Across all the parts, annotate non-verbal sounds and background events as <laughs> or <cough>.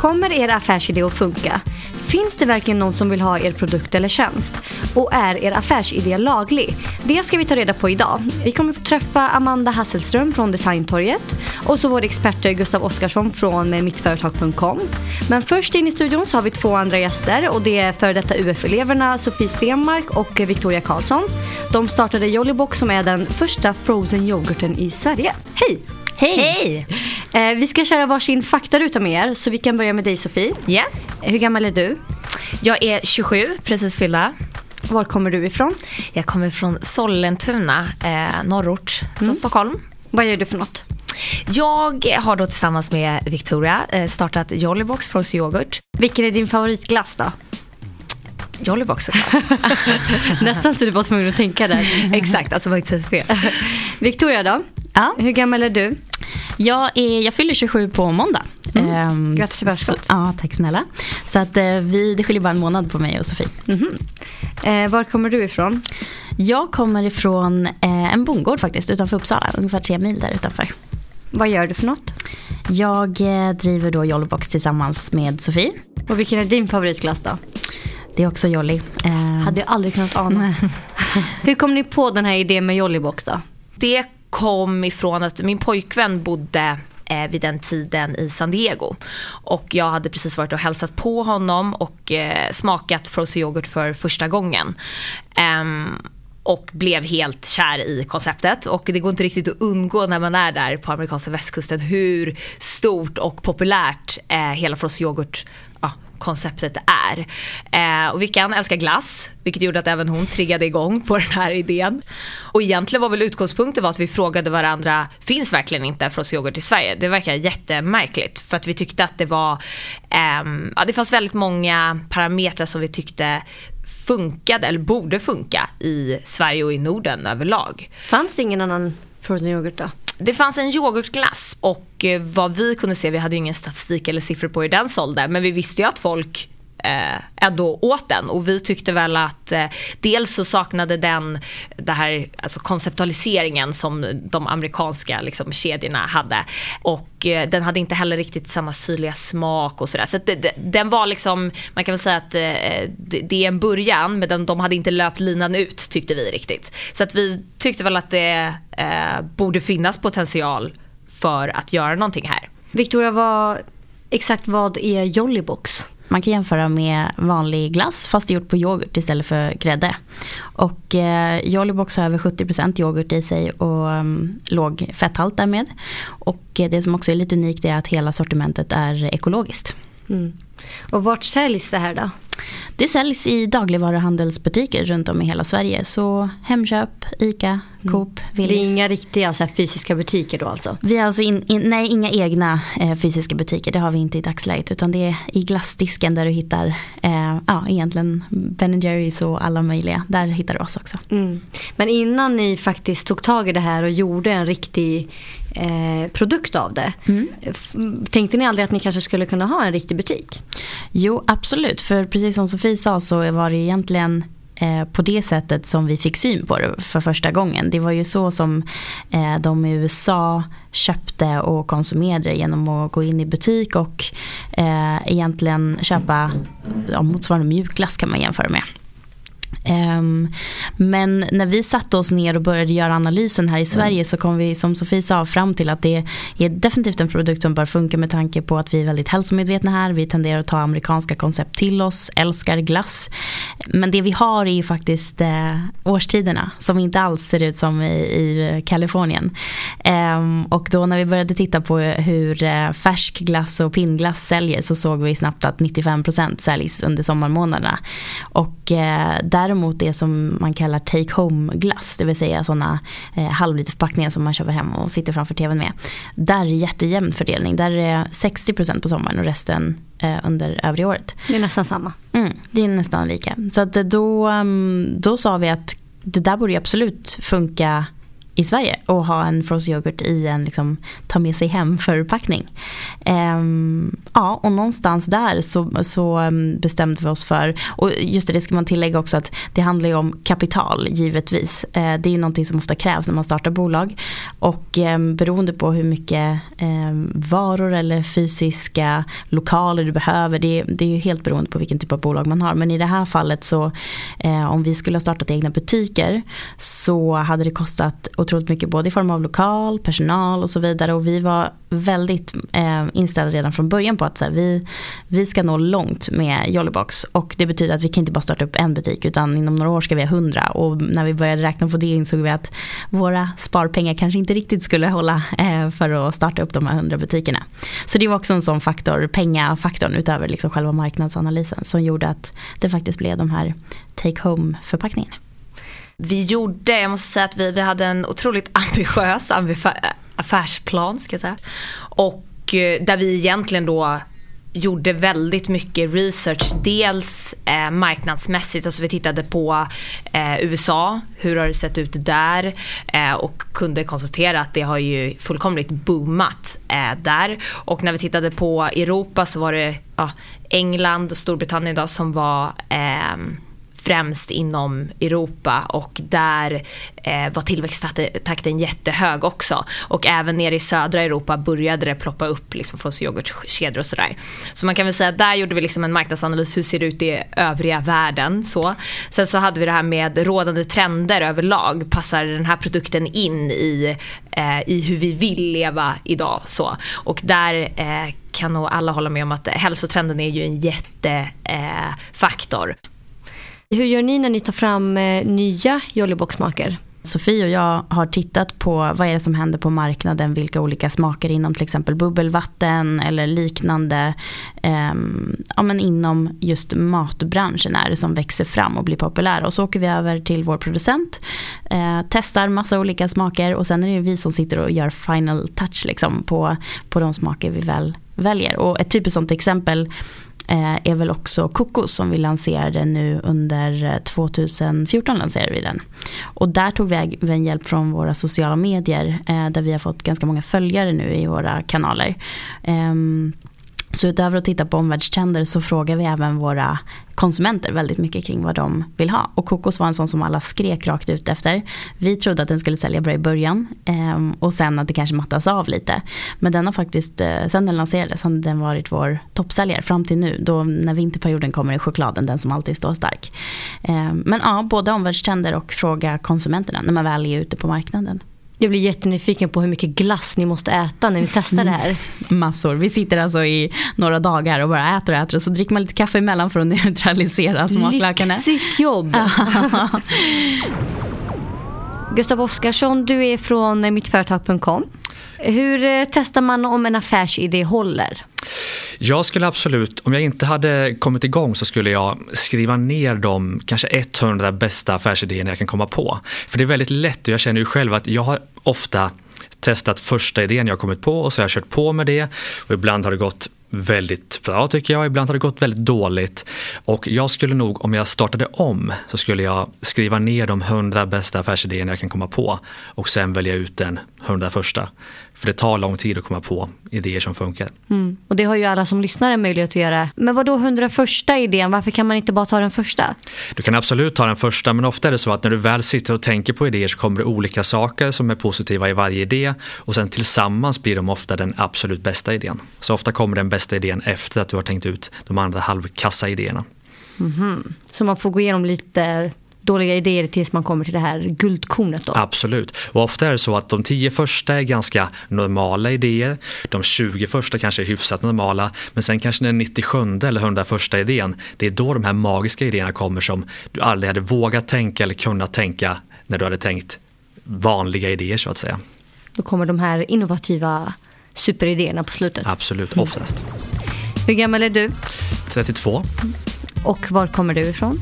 Kommer er affärsidé att funka? Finns det verkligen någon som vill ha er produkt eller tjänst? Och är er affärsidé laglig? Det ska vi ta reda på idag. Vi kommer få träffa Amanda Hasselström från Designtorget och så vår expert Gustav Oskarsson från mittföretag.com. Men först in i studion så har vi två andra gäster och det är före detta UF-eleverna Sofie Stenmark och Victoria Karlsson. De startade Jollybox som är den första frozen yoghurten i Sverige. Hej! Hej! Eh, vi ska köra varsin faktaruta med er, så vi kan börja med dig Sofie. Ja. Hur gammal är du? Jag är 27, precis fyllda. Var kommer du ifrån? Jag kommer från Sollentuna, eh, norrort från Stockholm. Vad gör du för något? Jag har då tillsammans med Victoria eh, startat Jollybox Frozen Yoghurt. Vilken är din favoritglass då? Jollybox såklart. <laughs> Nästan så du var tvungen att tänka där. <laughs> Exakt, alltså inte fel. <laughs> Victoria då? Ja, Hur gammal är du? Jag, är, jag fyller 27 på måndag. Ehm, Grattis i förskott. Ja, tack snälla. Så att eh, vi, det skiljer bara en månad på mig och Sofie. Eh, var kommer du ifrån? Jag kommer ifrån eh, en bondgård faktiskt utanför Uppsala, ungefär tre mil där utanför. Vad gör du för något? Jag eh, driver då Jollybox tillsammans med Sofie. Och vilken är din favoritglass då? Det är också Jolly. Eh, Hade jag aldrig kunnat ana. <laughs> Hur kom ni på den här idén med Jollybox då? Det kom ifrån att min pojkvän bodde eh, vid den tiden i San Diego. Och jag hade precis varit och hälsat på honom och eh, smakat frozen yoghurt för första gången. Um, och blev helt kär i konceptet och det går inte riktigt att undgå när man är där på amerikanska västkusten hur stort och populärt eh, hela frozen yoghurt konceptet är. Eh, och Vickan älskar glass, vilket gjorde att även hon triggade igång på den här idén. Och egentligen var väl utgångspunkten var att vi frågade varandra, finns verkligen inte frozen yoghurt i Sverige? Det verkar jättemärkligt för att vi tyckte att det var, ehm, ja det fanns väldigt många parametrar som vi tyckte funkade eller borde funka i Sverige och i Norden överlag. Fanns det ingen annan frozen yoghurt då? Det fanns en yoghurtglass och Eh, vad vi kunde se, vi hade ju ingen statistik eller siffror på hur den sålde, men vi visste ju att folk eh, ändå åt den och vi tyckte väl att eh, dels så saknade den det här alltså konceptualiseringen som de amerikanska liksom, kedjorna hade och eh, den hade inte heller riktigt samma syrliga smak och sådär. Så att det, den var liksom, man kan väl säga att eh, det, det är en början men den, de hade inte löpt linan ut tyckte vi riktigt. Så att vi tyckte väl att det eh, borde finnas potential för att göra någonting här. Victoria, vad, exakt vad är Jollybox? Man kan jämföra med vanlig glass fast gjort på yoghurt istället för grädde. Och eh, Jollybox har över 70% yoghurt i sig och um, låg fetthalt därmed. Och eh, det som också är lite unikt är att hela sortimentet är ekologiskt. Mm. Och vart säljs det här då? Det säljs i dagligvaruhandelsbutiker runt om i hela Sverige. Så Hemköp, ICA, Coop, Det är Willys. inga riktiga så fysiska butiker då alltså? Vi har alltså in, in, nej, inga egna eh, fysiska butiker, det har vi inte i dagsläget. Utan det är i glassdisken där du hittar eh, ja, egentligen Ben Jerrys och alla möjliga. Där hittar du oss också. Mm. Men innan ni faktiskt tog tag i det här och gjorde en riktig eh, produkt av det. f- Tänkte ni aldrig att ni kanske skulle kunna ha en riktig butik? Jo, absolut. För precis som Sofie sa så var det egentligen eh, på det sättet som vi fick syn på det för första gången. Det var ju så som eh, de i USA köpte och konsumerade genom att gå in i butik och eh, egentligen köpa ja, motsvarande mjukglass kan man jämföra med. Ehm, men när vi satte oss ner och började göra analysen här i Sverige så kom vi som Sofie sa fram till att det är definitivt en produkt som bör funka med tanke på att vi är väldigt hälsomedvetna här. Vi tenderar att ta amerikanska koncept till oss, älskar glass. Men det vi har är ju faktiskt eh, årstiderna som inte alls ser ut som i, Kalifornien. Ehm, och då när vi började titta på hur eh, färsk glass och pinnglass säljer så såg vi snabbt att 95% säljs under sommarmånaderna. Och eh, däremot det som man kallar take home glass, det vill säga sådana eh, halvliterförpackningar som man köper hem och sitter framför tvn med. Där är jättejämn fördelning, där är det 60% på sommaren och resten eh, under övriga året. Det är nästan samma. Mm, det är nästan lika. Så att då, um, då sa vi att det där borde absolut funka i Sverige och ha en frozen yoghurt i en liksom, ta med sig hem förpackning. Um, ja, och någonstans där så, så mm, bestämde vi oss för, och just det, det ska man tillägga också att det handlar ju om kapital givetvis. Uh, det är ju någonting som ofta krävs när man startar bolag och um, beroende på hur mycket ehm, varor eller fysiska lokaler du behöver, det, det är ju helt beroende på vilken typ av bolag man har. Men i det här fallet så uh, om vi skulle ha startat egna butiker så hade det kostat otroligt mycket både i form av lokal, personal och så vidare. Och vi var väldigt eh, inställda redan från början på att så här, vi, vi ska nå långt med Jollybox. Och det betyder att vi kan inte bara starta upp en butik utan inom några år ska vi ha hundra. Och när vi började räkna på det insåg vi att våra sparpengar kanske inte riktigt skulle hålla eh, för att starta upp de här hundra butikerna. Så det var också en sån faktor, pengafaktorn utöver liksom själva marknadsanalysen som gjorde att det faktiskt blev de här take home förpackningarna vi gjorde, jag måste säga att vi, vi hade en otroligt <laughs> ambitiös affärsplan ska jag säga. Och eh, där vi egentligen då gjorde väldigt mycket research. Dels eh, marknadsmässigt, alltså vi tittade på eh, USA, hur har det sett ut där eh, och kunde konstatera att det har ju fullkomligt boomat eh, där. Och när vi tittade på Europa så var det ja, England och Storbritannien då som var ehm, främst inom Europa och där eh, var tillväxttakten jättehög också. Och även nere i södra Europa började det ploppa upp liksom från yoghurtkedjor och sådär. Så man kan väl säga att där gjorde vi liksom en marknadsanalys, hur ser det ut i övriga världen? Så. Sen så hade vi det här med rådande trender överlag, passar den här produkten in i, eh, i hur vi vill leva idag? Så. Och där eh, kan nog alla hålla med om att hälsotrenden är ju en jättefaktor. Eh, hur gör ni när ni tar fram eh, nya Jollybox-smaker? Sofie och jag har tittat på vad är det som händer på marknaden, vilka olika smaker inom till exempel bubbelvatten eller liknande. Eh, ja, men inom just matbranschen är det som växer fram och blir populära. Och så åker vi över till vår producent, eh, testar massa olika smaker och sen är det vi som sitter och gör final touch liksom, på, på de smaker vi väl väljer. Och ett typiskt sånt exempel Eh, är väl också kokos som vi lanserade nu under eh, 2014 lanserade vi den. Och där tog vi även hjälp från våra sociala medier eh, där vi har fått ganska många följare nu i våra kanaler. Ehm, så utöver att titta på omvärldstrender så frågar vi även våra konsumenter väldigt mycket kring vad de vill ha. Och kokos var en sån som alla skrek rakt ut efter. Vi trodde att den skulle sälja bra i början eh, och sen att det kanske mattas av lite. Men den har faktiskt, eh, sen den lanserades har den varit vår toppsäljare fram till nu. Då när vinterperioden kommer är chokladen den som alltid står stark. Eh, men ja, både omvärldstrender och fråga konsumenterna när man väl är ute på marknaden. Jag blir jättenyfiken på hur mycket glass ni måste äta när ni testar det här. <laughs> Massor. Vi sitter alltså i några dagar och bara äter och äter och så dricker man lite kaffe emellan för att <laughs> neutralisera smaklökarna. Lyxigt jobb. <laughs> Gustav Oskarsson, du är från mittföretag.com. Hur eh, testar man om en affärsidé håller? Jag skulle absolut, om jag inte hade kommit igång så skulle jag skriva ner de kanske 100 bästa affärsidéerna jag kan komma på. För det är väldigt lätt och jag känner ju själv att jag har ofta testat första idén jag kommit på och så har jag kört på med det och ibland har det gått väldigt bra tycker jag, ibland har det gått väldigt dåligt. Och jag skulle nog, om jag startade om, så skulle jag skriva ner de hundra bästa affärsidéerna jag kan komma på och sen välja ut den hundra första. För det tar lång tid att komma på idéer som funkar. Mm. Och det har ju alla som lyssnar en möjlighet att göra. Men vad då hundra första idén? Varför kan man inte bara ta den första? Du kan absolut ta den första, men ofta är det så att när du väl sitter och tänker på idéer så kommer det olika saker som är positiva i varje idé och sen tillsammans blir de ofta den absolut bästa idén. Så ofta kommer den bästa idén efter att du har tänkt ut de andra halvkassa idéerna. Mm -hmm. Så man får gå igenom lite dåliga idéer tills man kommer till det här guldkornet då? Absolut. Och ofta är det så att de tio första är ganska normala idéer. De 20 första kanske är hyfsat normala. Men sen kanske den 97 eller 100 första idén, det är då de här magiska idéerna kommer som du aldrig hade vågat tänka eller kunnat tänka när du hade tänkt vanliga idéer så att säga. Då kommer de här innovativa superidéerna på slutet? Absolut, oftast. Hur gammal är du? 32. Och var kommer du ifrån?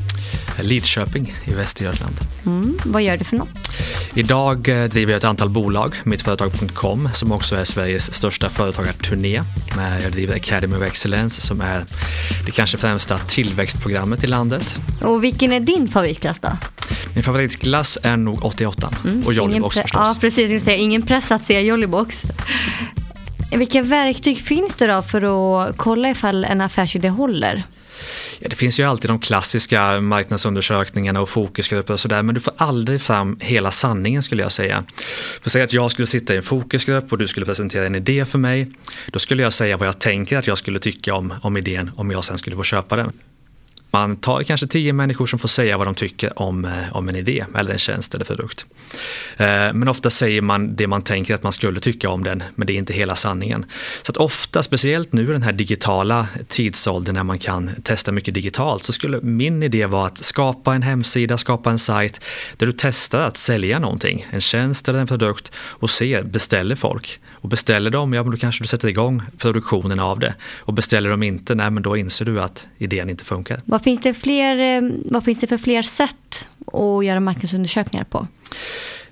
Lidköping i Västergötland. Mm, vad gör du för något? Idag eh, driver jag ett antal bolag, mittföretag.com som också är Sveriges största företagarturné. Jag driver Academy of Excellence som är det kanske främsta tillväxtprogrammet i landet. Och vilken är din favoritklass då? Min favoritglass är nog 88 mm. och Jollybox förstås. Ja, precis. Jag säga, ingen press att säga Jollybox. Vilka verktyg finns det då för att kolla ifall en affärsidé håller? Ja, det finns ju alltid de klassiska marknadsundersökningarna och fokusgrupper och sådär men du får aldrig fram hela sanningen skulle jag säga. För säg att jag skulle sitta i en fokusgrupp och du skulle presentera en idé för mig. Då skulle jag säga vad jag tänker att jag skulle tycka om, om idén om jag sen skulle få köpa den. Man tar kanske tio människor som får säga vad de tycker om, eh, om en idé eller en tjänst eller produkt. Eh, men ofta säger man det man tänker att man skulle tycka om den, men det är inte hela sanningen. Så att ofta, speciellt nu i den här digitala tidsåldern när man kan testa mycket digitalt, så skulle min idé vara att skapa en hemsida, skapa en sajt där du testar att sälja någonting, en tjänst eller en produkt och se, beställer folk? Och beställer de, ja men då kanske du sätter igång produktionen av det. Och beställer de inte, nej men då inser du att idén inte funkar. Vad finns det, fler, eh, vad finns det för fler sätt att göra marknadsundersökningar på?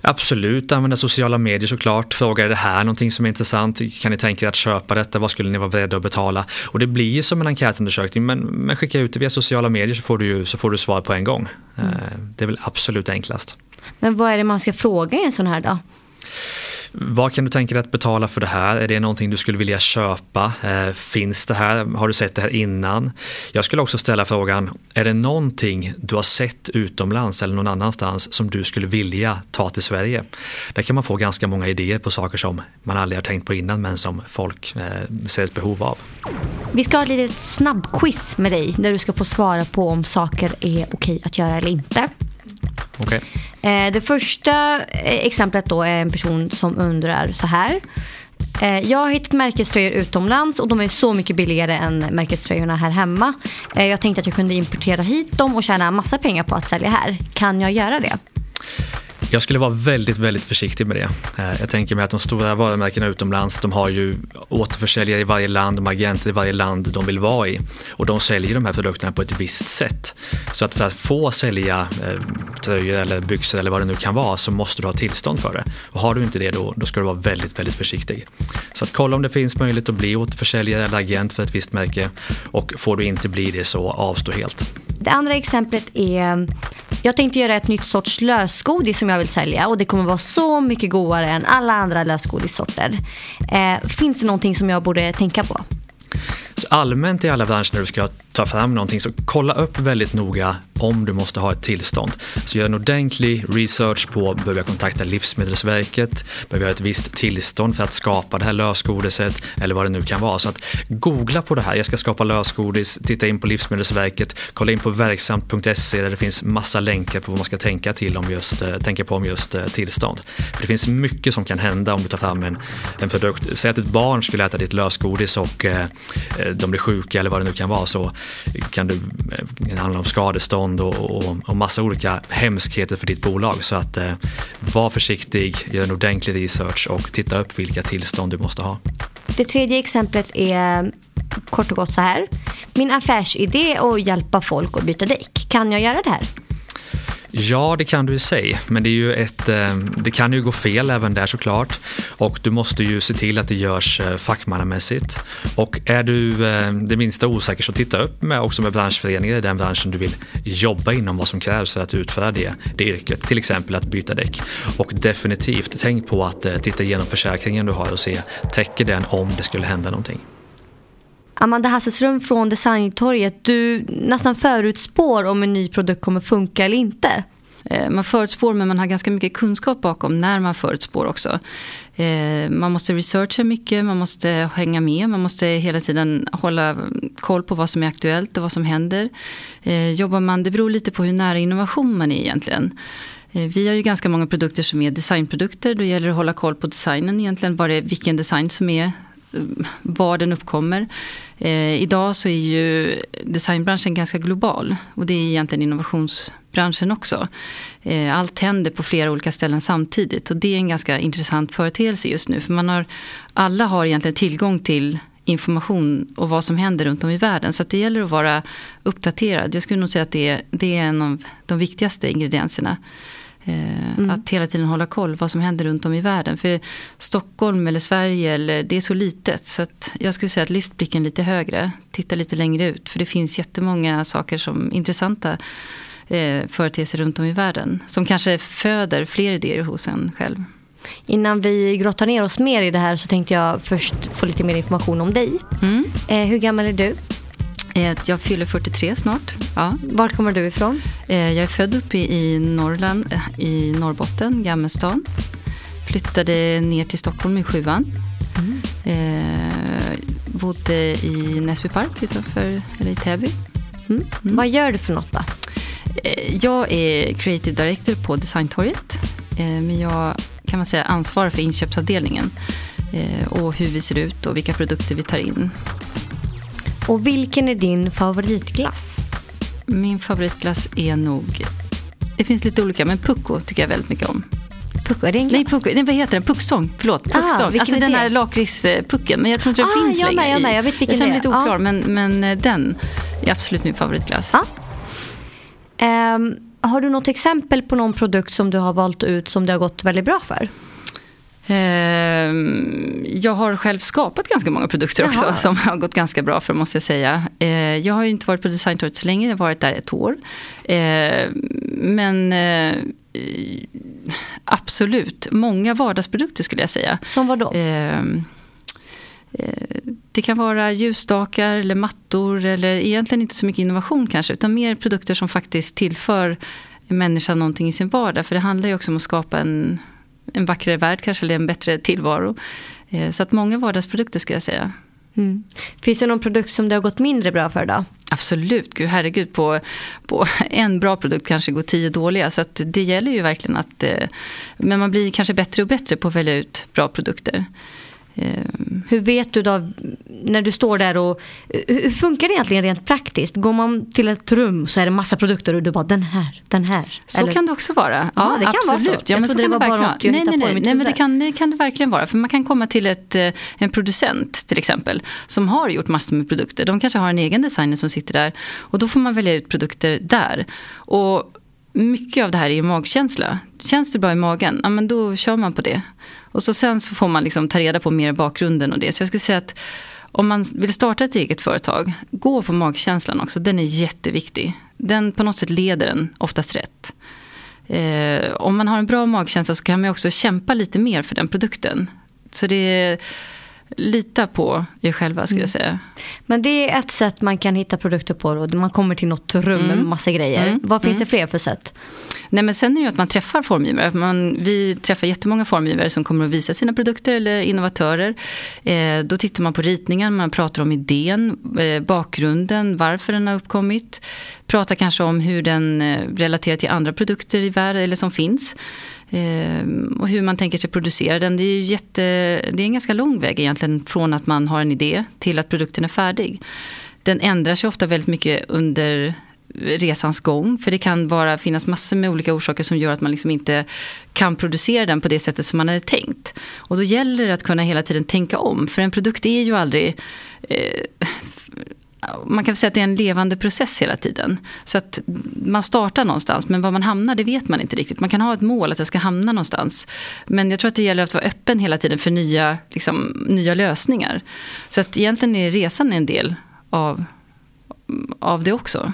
Absolut, använda sociala medier såklart. Fråga är det här någonting som är intressant? Kan ni tänka er att köpa detta? Vad skulle ni vara beredda att betala? Och det blir ju som en enkätundersökning men, men skicka ut det via sociala medier så får du, så får du svar på en gång. Mm. Eh, det är väl absolut enklast. Men vad är det man ska fråga i en sån här då? Vad kan du tänka dig att betala för det här? Är det någonting du skulle vilja köpa? Eh, finns det här? Har du sett det här innan? Jag skulle också ställa frågan, är det någonting du har sett utomlands eller någon annanstans som du skulle vilja ta till Sverige? Där kan man få ganska många idéer på saker som man aldrig har tänkt på innan men som folk eh, ser ett behov av. Vi ska ha ett litet snabbquiz med dig där du ska få svara på om saker är okej att göra eller inte. Okay. Eh, det första eh, exemplet då är en person som undrar så här. Eh, jag har hittat märkeströjor utomlands och de är så mycket billigare än märkeströjorna här hemma. Eh, jag tänkte att jag kunde importera hit dem och tjäna massa pengar på att sälja här. Kan jag göra det? Jag skulle vara väldigt, väldigt försiktig med det. Eh, jag tänker mig att de stora varumärkena utomlands, de har ju återförsäljare i varje land, de har agenter i varje land de vill vara i. Och de säljer de här produkterna på ett visst sätt. Så att för att få sälja eh, tröjor eller byxor eller vad det nu kan vara så måste du ha tillstånd för det. Och har du inte det då, då ska du vara väldigt, väldigt försiktig. Så att kolla om det finns möjlighet att bli återförsäljare eller agent för ett visst märke. Och får du inte bli det så avstå helt. Det andra exemplet är jag tänkte göra ett nytt sorts lösgodis som jag vill sälja och det kommer vara så mycket godare än alla andra lösgodissorter. Eh, finns det någonting som jag borde tänka på? Så allmänt i alla branscher när du ska ta fram någonting så kolla upp väldigt noga om du måste ha ett tillstånd. Så gör en ordentlig research på, behöver jag kontakta Livsmedelsverket? Behöver jag ett visst tillstånd för att skapa det här lösgodiset? Eller vad det nu kan vara. Så att googla på det här, jag ska skapa lösgodis, titta in på Livsmedelsverket, kolla in på verksamt.se där det finns massa länkar på vad man ska tänka, till om just, eh, tänka på om just eh, tillstånd. För det finns mycket som kan hända om du tar fram en, en produkt. Säg att ett barn skulle äta ditt lösgodis och eh, eh de blir sjuka eller vad det nu kan vara så kan eh, det handla om skadestånd och, och, och massa olika hemskheter för ditt bolag. Så att eh, var försiktig, gör en ordentlig research och titta upp vilka tillstånd du måste ha. Det tredje exemplet är kort och gott så här. Min affärsidé är att hjälpa folk att byta däck. Kan jag göra det här? Ja, det kan du i sig, men det, är ju ett, eh, det kan ju gå fel även där såklart. Och du måste ju se till att det görs eh, fackmannamässigt. Och är du eh, det minsta osäker så titta upp med, också med branschföreningar i den branschen du vill jobba inom vad som krävs för att utföra det, det yrket. Till exempel att byta däck. Och definitivt, tänk på att titta igenom försäkringen du har och se, täcker den om det skulle hända någonting? Amanda Hasselström från Designtorget, du nästan förutspår om en ny produkt kommer funka eller inte. Eh, man förutspår men man har ganska mycket kunskap bakom när man förutspår också. Eh, man måste researcha mycket, man måste hänga med, man måste hela tiden hålla koll på vad som är aktuellt och vad som händer. Eh, jobbar man, det beror lite på hur nära innovation man är egentligen. Vi har ju ganska många produkter som är designprodukter. Då gäller det att hålla koll på designen egentligen. Vad det är, vilken design som är var den uppkommer. Eh, idag så är ju designbranschen ganska global och det är egentligen innovationsbranschen också. Eh, allt händer på flera olika ställen samtidigt och det är en ganska intressant företeelse just nu för man har, alla har egentligen tillgång till information och vad som händer runt om i världen. Så det gäller att vara uppdaterad. Jag skulle nog säga att det det är en av de viktigaste ingredienserna. Eh, mm. Att hela tiden hålla koll vad som händer runt om i världen. För Stockholm eller Sverige, eller, det är så litet. Så jag skulle säga att lyft blicken lite högre. Titta lite längre ut. För det finns jättemånga saker som intressanta eh, företeelser runt om i världen. Som kanske föder fler idéer hos en själv. Innan vi grottar ner oss mer i det här så tänkte jag först få lite mer information om dig. Mm. Eh, hur gammal är du? Eh, jag fyller 43 snart. Ja. Var kommer du ifrån? Eh, jag är född uppe i Norrland, eh, i Norrbotten, Gammelstan. Flyttade ner till Stockholm i sjuan. Mm. Eh, bodde i Näsbypark utanför, eller i Täby. Mm. Vad gör du för något då? Jag är creative director på Designtorget. Eh, men jag kan man säga ansvarar för inköpsavdelningen. Eh, och hur vi ser ut och vilka produkter vi tar in. Och vilken är din favoritglass? Min favoritglass är nog, det finns lite olika, men Pucko tycker jag väldigt mycket om. Pucko, är det en glass? Nej, Pucko, nej vad heter den? Puckstång, förlåt. Puckstång. vilken alltså den här lakritspucken, men jag tror inte den Ah, finns jag längre. med, jag med. Jag vet vilken jag det är. lite oklar, Ja. men, men eh, den är absolut min favoritglass. Ja. Ehm, har du något exempel på någon produkt som du har valt ut som det har gått väldigt bra för? Ehm, Jag har själv skapat ganska många produkter också Jaha. som har gått ganska bra för måste jag säga. Eh, Jag har ju inte varit på Designtorget så länge, jag har varit där ett år. Eh, Men eh, absolut, många vardagsprodukter skulle jag säga. Som vad då? Eh, Det kan vara ljusstakar eller mattor eller egentligen inte så mycket innovation kanske utan mer produkter som faktiskt tillför människan någonting i sin vardag. För det handlar ju också om att skapa en, en vackrare värld kanske eller en bättre tillvaro. Eh, Så att många vardagsprodukter ska jag säga. Mm. Finns det någon produkt som det har gått mindre bra för då? Absolut, gud herregud på, på <laughs> en bra produkt kanske går tio dåliga. Så att det gäller ju verkligen att, eh, men man blir kanske bättre och bättre på att välja ut bra produkter. Ehm, Hur vet du då när du står där och hur hur funkar det egentligen rent praktiskt? Går man till ett rum så är det massa produkter och du bara den här, den här. Så Eller- kan det också vara. Ja, det kan vara absolut. så. Jag men så kan det var bara något jag nej, hittade nej, på nej, nej, men det kan, det kan det verkligen vara. För man kan komma till ett, eh, en producent till exempel som har gjort massor med produkter. De kanske har en egen designer som sitter där och då får man välja ut produkter där. Och mycket av det här är ju magkänsla. Känns det bra i magen, ja men då kör man på det. Och så sen så får man liksom ta reda på mer bakgrunden och det. Så jag skulle säga att om man vill starta ett eget företag, gå på magkänslan också. Den är jätteviktig. Den på något sätt leder en oftast rätt. Eh, om man har en bra magkänsla så kan man också kämpa lite mer för den produkten. Så det är lita på er själva skulle jag säga. Men det är ett sätt man kan hitta produkter på och man kommer till något rum med massa grejer. Mm. Vad finns det fler för sätt? Nej, men sen är det ju att man träffar formgivare. Man, vi träffar jättemånga formgivare som kommer att visa sina produkter eller innovatörer. Eh, då tittar man på ritningen, man pratar om idén, eh, bakgrunden, varför den har uppkommit. Pratar kanske om hur den eh, relaterar till andra produkter i världen eller som finns. Ehm, och hur man tänker sig producera den. Det är, ju jätte, det är en ganska lång väg egentligen från att man har en idé till att produkten är färdig. Den ändrar sig ofta väldigt mycket under resans gång. För det kan vara, finnas massor med olika orsaker som gör att man liksom inte kan producera den på det sättet som man hade tänkt. Och då gäller det att kunna hela tiden tänka om. För en produkt är ju aldrig... Eh, man kan säga att det är en levande process hela tiden. Så att man startar någonstans, men var man hamnar det vet man inte riktigt. Man kan ha ett mål att det ska hamna någonstans. Men jag tror att det gäller att vara öppen hela tiden för nya, liksom, nya lösningar. Så att egentligen är resan en del av, av det också.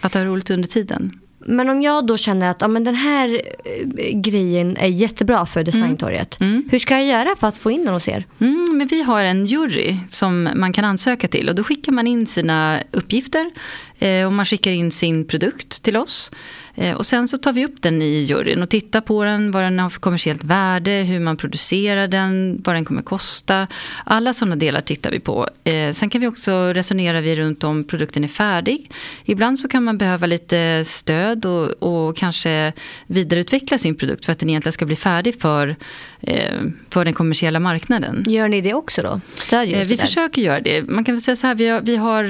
Att ha roligt under tiden. Men om jag då känner att ja, men den här eh, grejen är jättebra för Designtorget. Mm. Hur ska jag göra för att få in den hos er? Mm, men vi har en jury som man kan ansöka till och då skickar man in sina uppgifter eh, och man skickar in sin produkt till oss. Eh, och sen så tar vi upp den i juryn och tittar på den, vad den har för kommersiellt värde, hur man producerar den, vad den kommer kosta. Alla sådana delar tittar vi på. Eh, sen kan vi också resonera vi runt om produkten är färdig. Ibland så kan man behöva lite stöd och, och kanske vidareutveckla sin produkt för att den egentligen ska bli färdig för, eh, för den kommersiella marknaden. Gör ni det också då? Stödjer Vi försöker göra det. Man kan väl säga så här, vi har, vi har,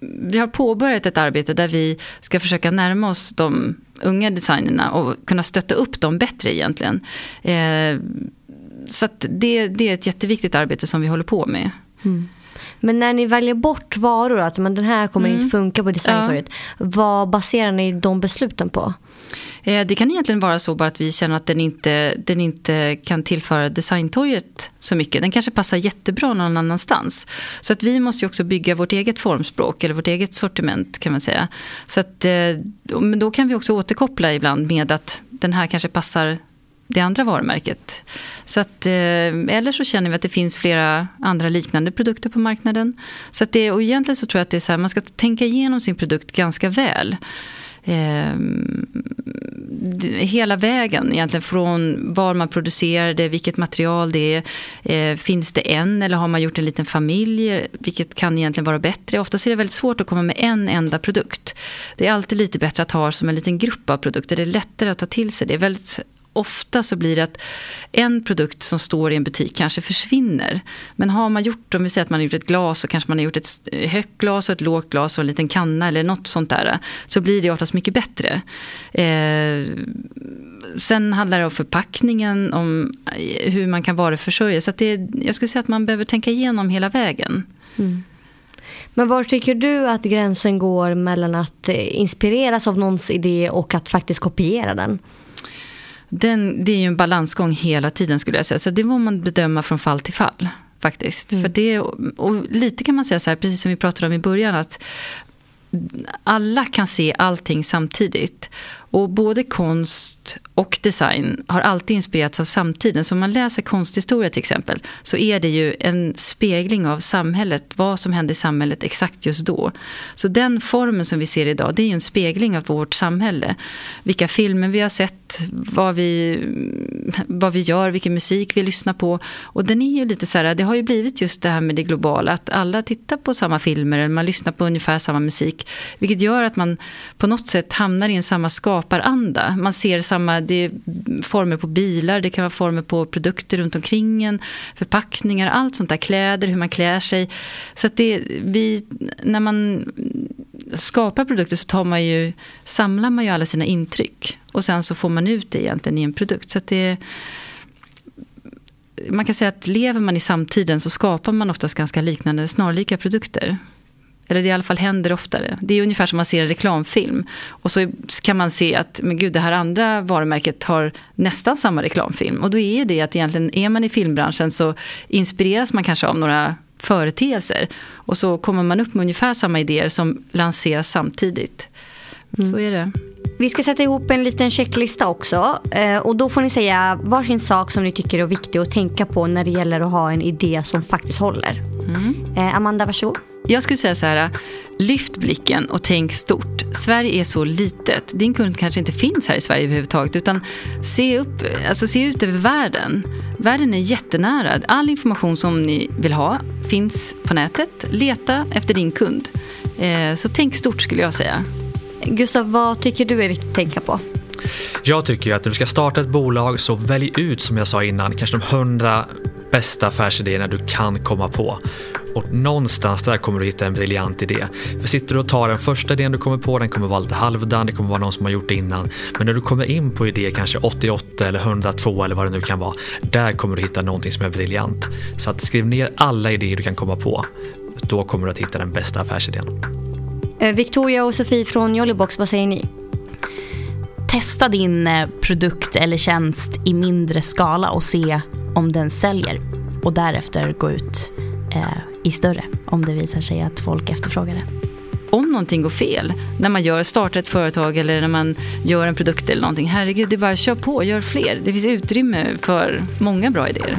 vi har påbörjat ett arbete där vi ska försöka närma oss de unga designerna och kunna stötta upp dem bättre egentligen. Eh, Så det, det är ett jätteviktigt arbete som vi håller på med. Men när ni väljer bort varor, att men den här kommer Mm. inte funka på designtorget. Vad baserar ni de besluten på? Eh, det kan egentligen vara så bara att vi känner att den inte, den inte kan tillföra designtorget så mycket. Den kanske passar jättebra någon annanstans. Så att vi måste ju också bygga vårt eget formspråk eller vårt eget sortiment kan man säga. Så att, eh, men då kan vi också återkoppla ibland med att den här kanske passar det andra varumärket. Så att, eh, eller så känner vi att det finns flera andra liknande produkter på marknaden. Så att det, och egentligen så tror jag att det är så här, man ska tänka igenom sin produkt ganska väl eh, hela vägen egentligen från var man producerar det, vilket material det är. Eh, finns det en eller har man gjort en liten familj? Vilket kan egentligen vara bättre. Oftast är det väldigt svårt att komma med en enda produkt. Det är alltid lite bättre att ha som en liten grupp av produkter. Det är lättare att ta till sig. Det är väldigt Ofta så blir det att en produkt som står i en butik kanske försvinner. Men har man gjort, om vi säger att man har gjort ett glas så kanske man har gjort ett högt glas och ett lågt glas och en liten kanna eller något sånt där. Så blir det oftast mycket bättre. Eh, sen handlar det om förpackningen, om eh, hur man kan varuförsörja. Så att det, jag skulle säga att man behöver tänka igenom hela vägen. Mm. Men var tycker du att gränsen går mellan att eh, inspireras av någons idé och att faktiskt kopiera den? Den, det är ju en balansgång hela tiden skulle jag säga. Så det må man bedöma från fall till fall. Faktiskt. För det, och lite kan man säga så här, precis som vi pratade om i början. att alla kan se allting samtidigt. Och både konst och design har alltid inspirerats av samtiden. Så om man läser konsthistoria till exempel så är det ju en spegling av samhället, vad som hände i samhället exakt just då. Så den formen som vi ser idag, det är ju en spegling av vårt samhälle. Vilka filmer vi har sett, vad vi, vad vi gör, vilken musik vi lyssnar på. Och den är ju lite så här, det har ju blivit just det här med det globala, att alla tittar på samma filmer, eller man lyssnar på ungefär samma musik. Vilket gör att man på något sätt hamnar i en samma skaparanda. Man ser samma, det är former på bilar, det kan vara former på produkter runt omkring en, förpackningar, allt sånt där, kläder, hur man klär sig. Så att det, vi, när man skapar produkter så tar man ju, samlar man ju alla sina intryck. Och sen så får man ut det egentligen i en produkt. Så att det, man kan säga att lever man i samtiden så skapar man oftast ganska liknande, snarlika produkter. Eller det i alla fall händer oftare. Det är ungefär som man ser en reklamfilm. Och så kan man se att men gud, det här andra varumärket har nästan samma reklamfilm. Och då är det att egentligen är man i filmbranschen så inspireras man kanske av några företeelser. Och så kommer man upp med ungefär samma idéer som lanseras samtidigt. Så är det. Vi ska sätta ihop en liten checklista också. Eh, Och då får ni säga varsin sak som ni tycker är viktig att tänka på när det gäller att ha en idé som faktiskt håller. Eh, Amanda, varsågod. Jag skulle säga så här, lyft blicken och tänk stort. Sverige är så litet. Din kund kanske inte finns här i Sverige överhuvudtaget. Utan se, upp, alltså se ut över världen. Världen är jättenära. All information som ni vill ha finns på nätet. Leta efter din kund. Eh, Så tänk stort skulle jag säga. Gustav, vad tycker du är viktigt att tänka på? Jag tycker att när du ska starta ett bolag så välj ut, som jag sa innan, kanske de hundra bästa affärsidéerna du kan komma på. Och någonstans där kommer du hitta en briljant idé. För sitter du och tar den första idén du kommer på, den kommer vara lite halvdan, det kommer vara någon som har gjort det innan. Men när du kommer in på idé kanske 88 eller 102 eller vad det nu kan vara, där kommer du hitta någonting som är briljant. Så att skriv ner alla idéer du kan komma på. Då kommer du att hitta den bästa affärsidén. Eh, Victoria och Sofie från Jollybox, vad säger ni? Testa din eh, produkt eller tjänst i mindre skala och se om den säljer. Och därefter gå ut eh, i större om det visar sig att folk efterfrågar det. Om någonting går fel, när man gör, startar ett företag eller när man gör en produkt eller någonting. Herregud, det är bara kör på, gör fler. Det finns utrymme för många bra idéer.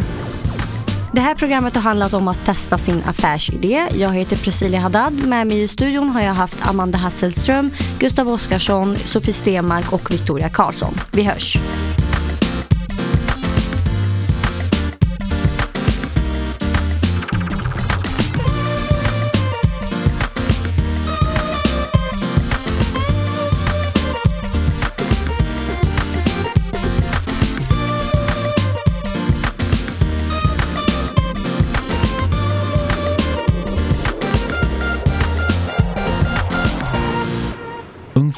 Det här programmet har handlat om att testa sin affärsidé. Jag heter Priscilla Haddad. Med mig i studion har jag haft Amanda Hasselström, Gustav Oskarsson, Sofie Stenmark och Victoria Karlsson. Vi hörs!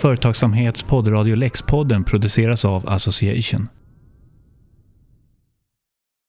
Företagsamhets poddradio Lex-podden produceras av Association.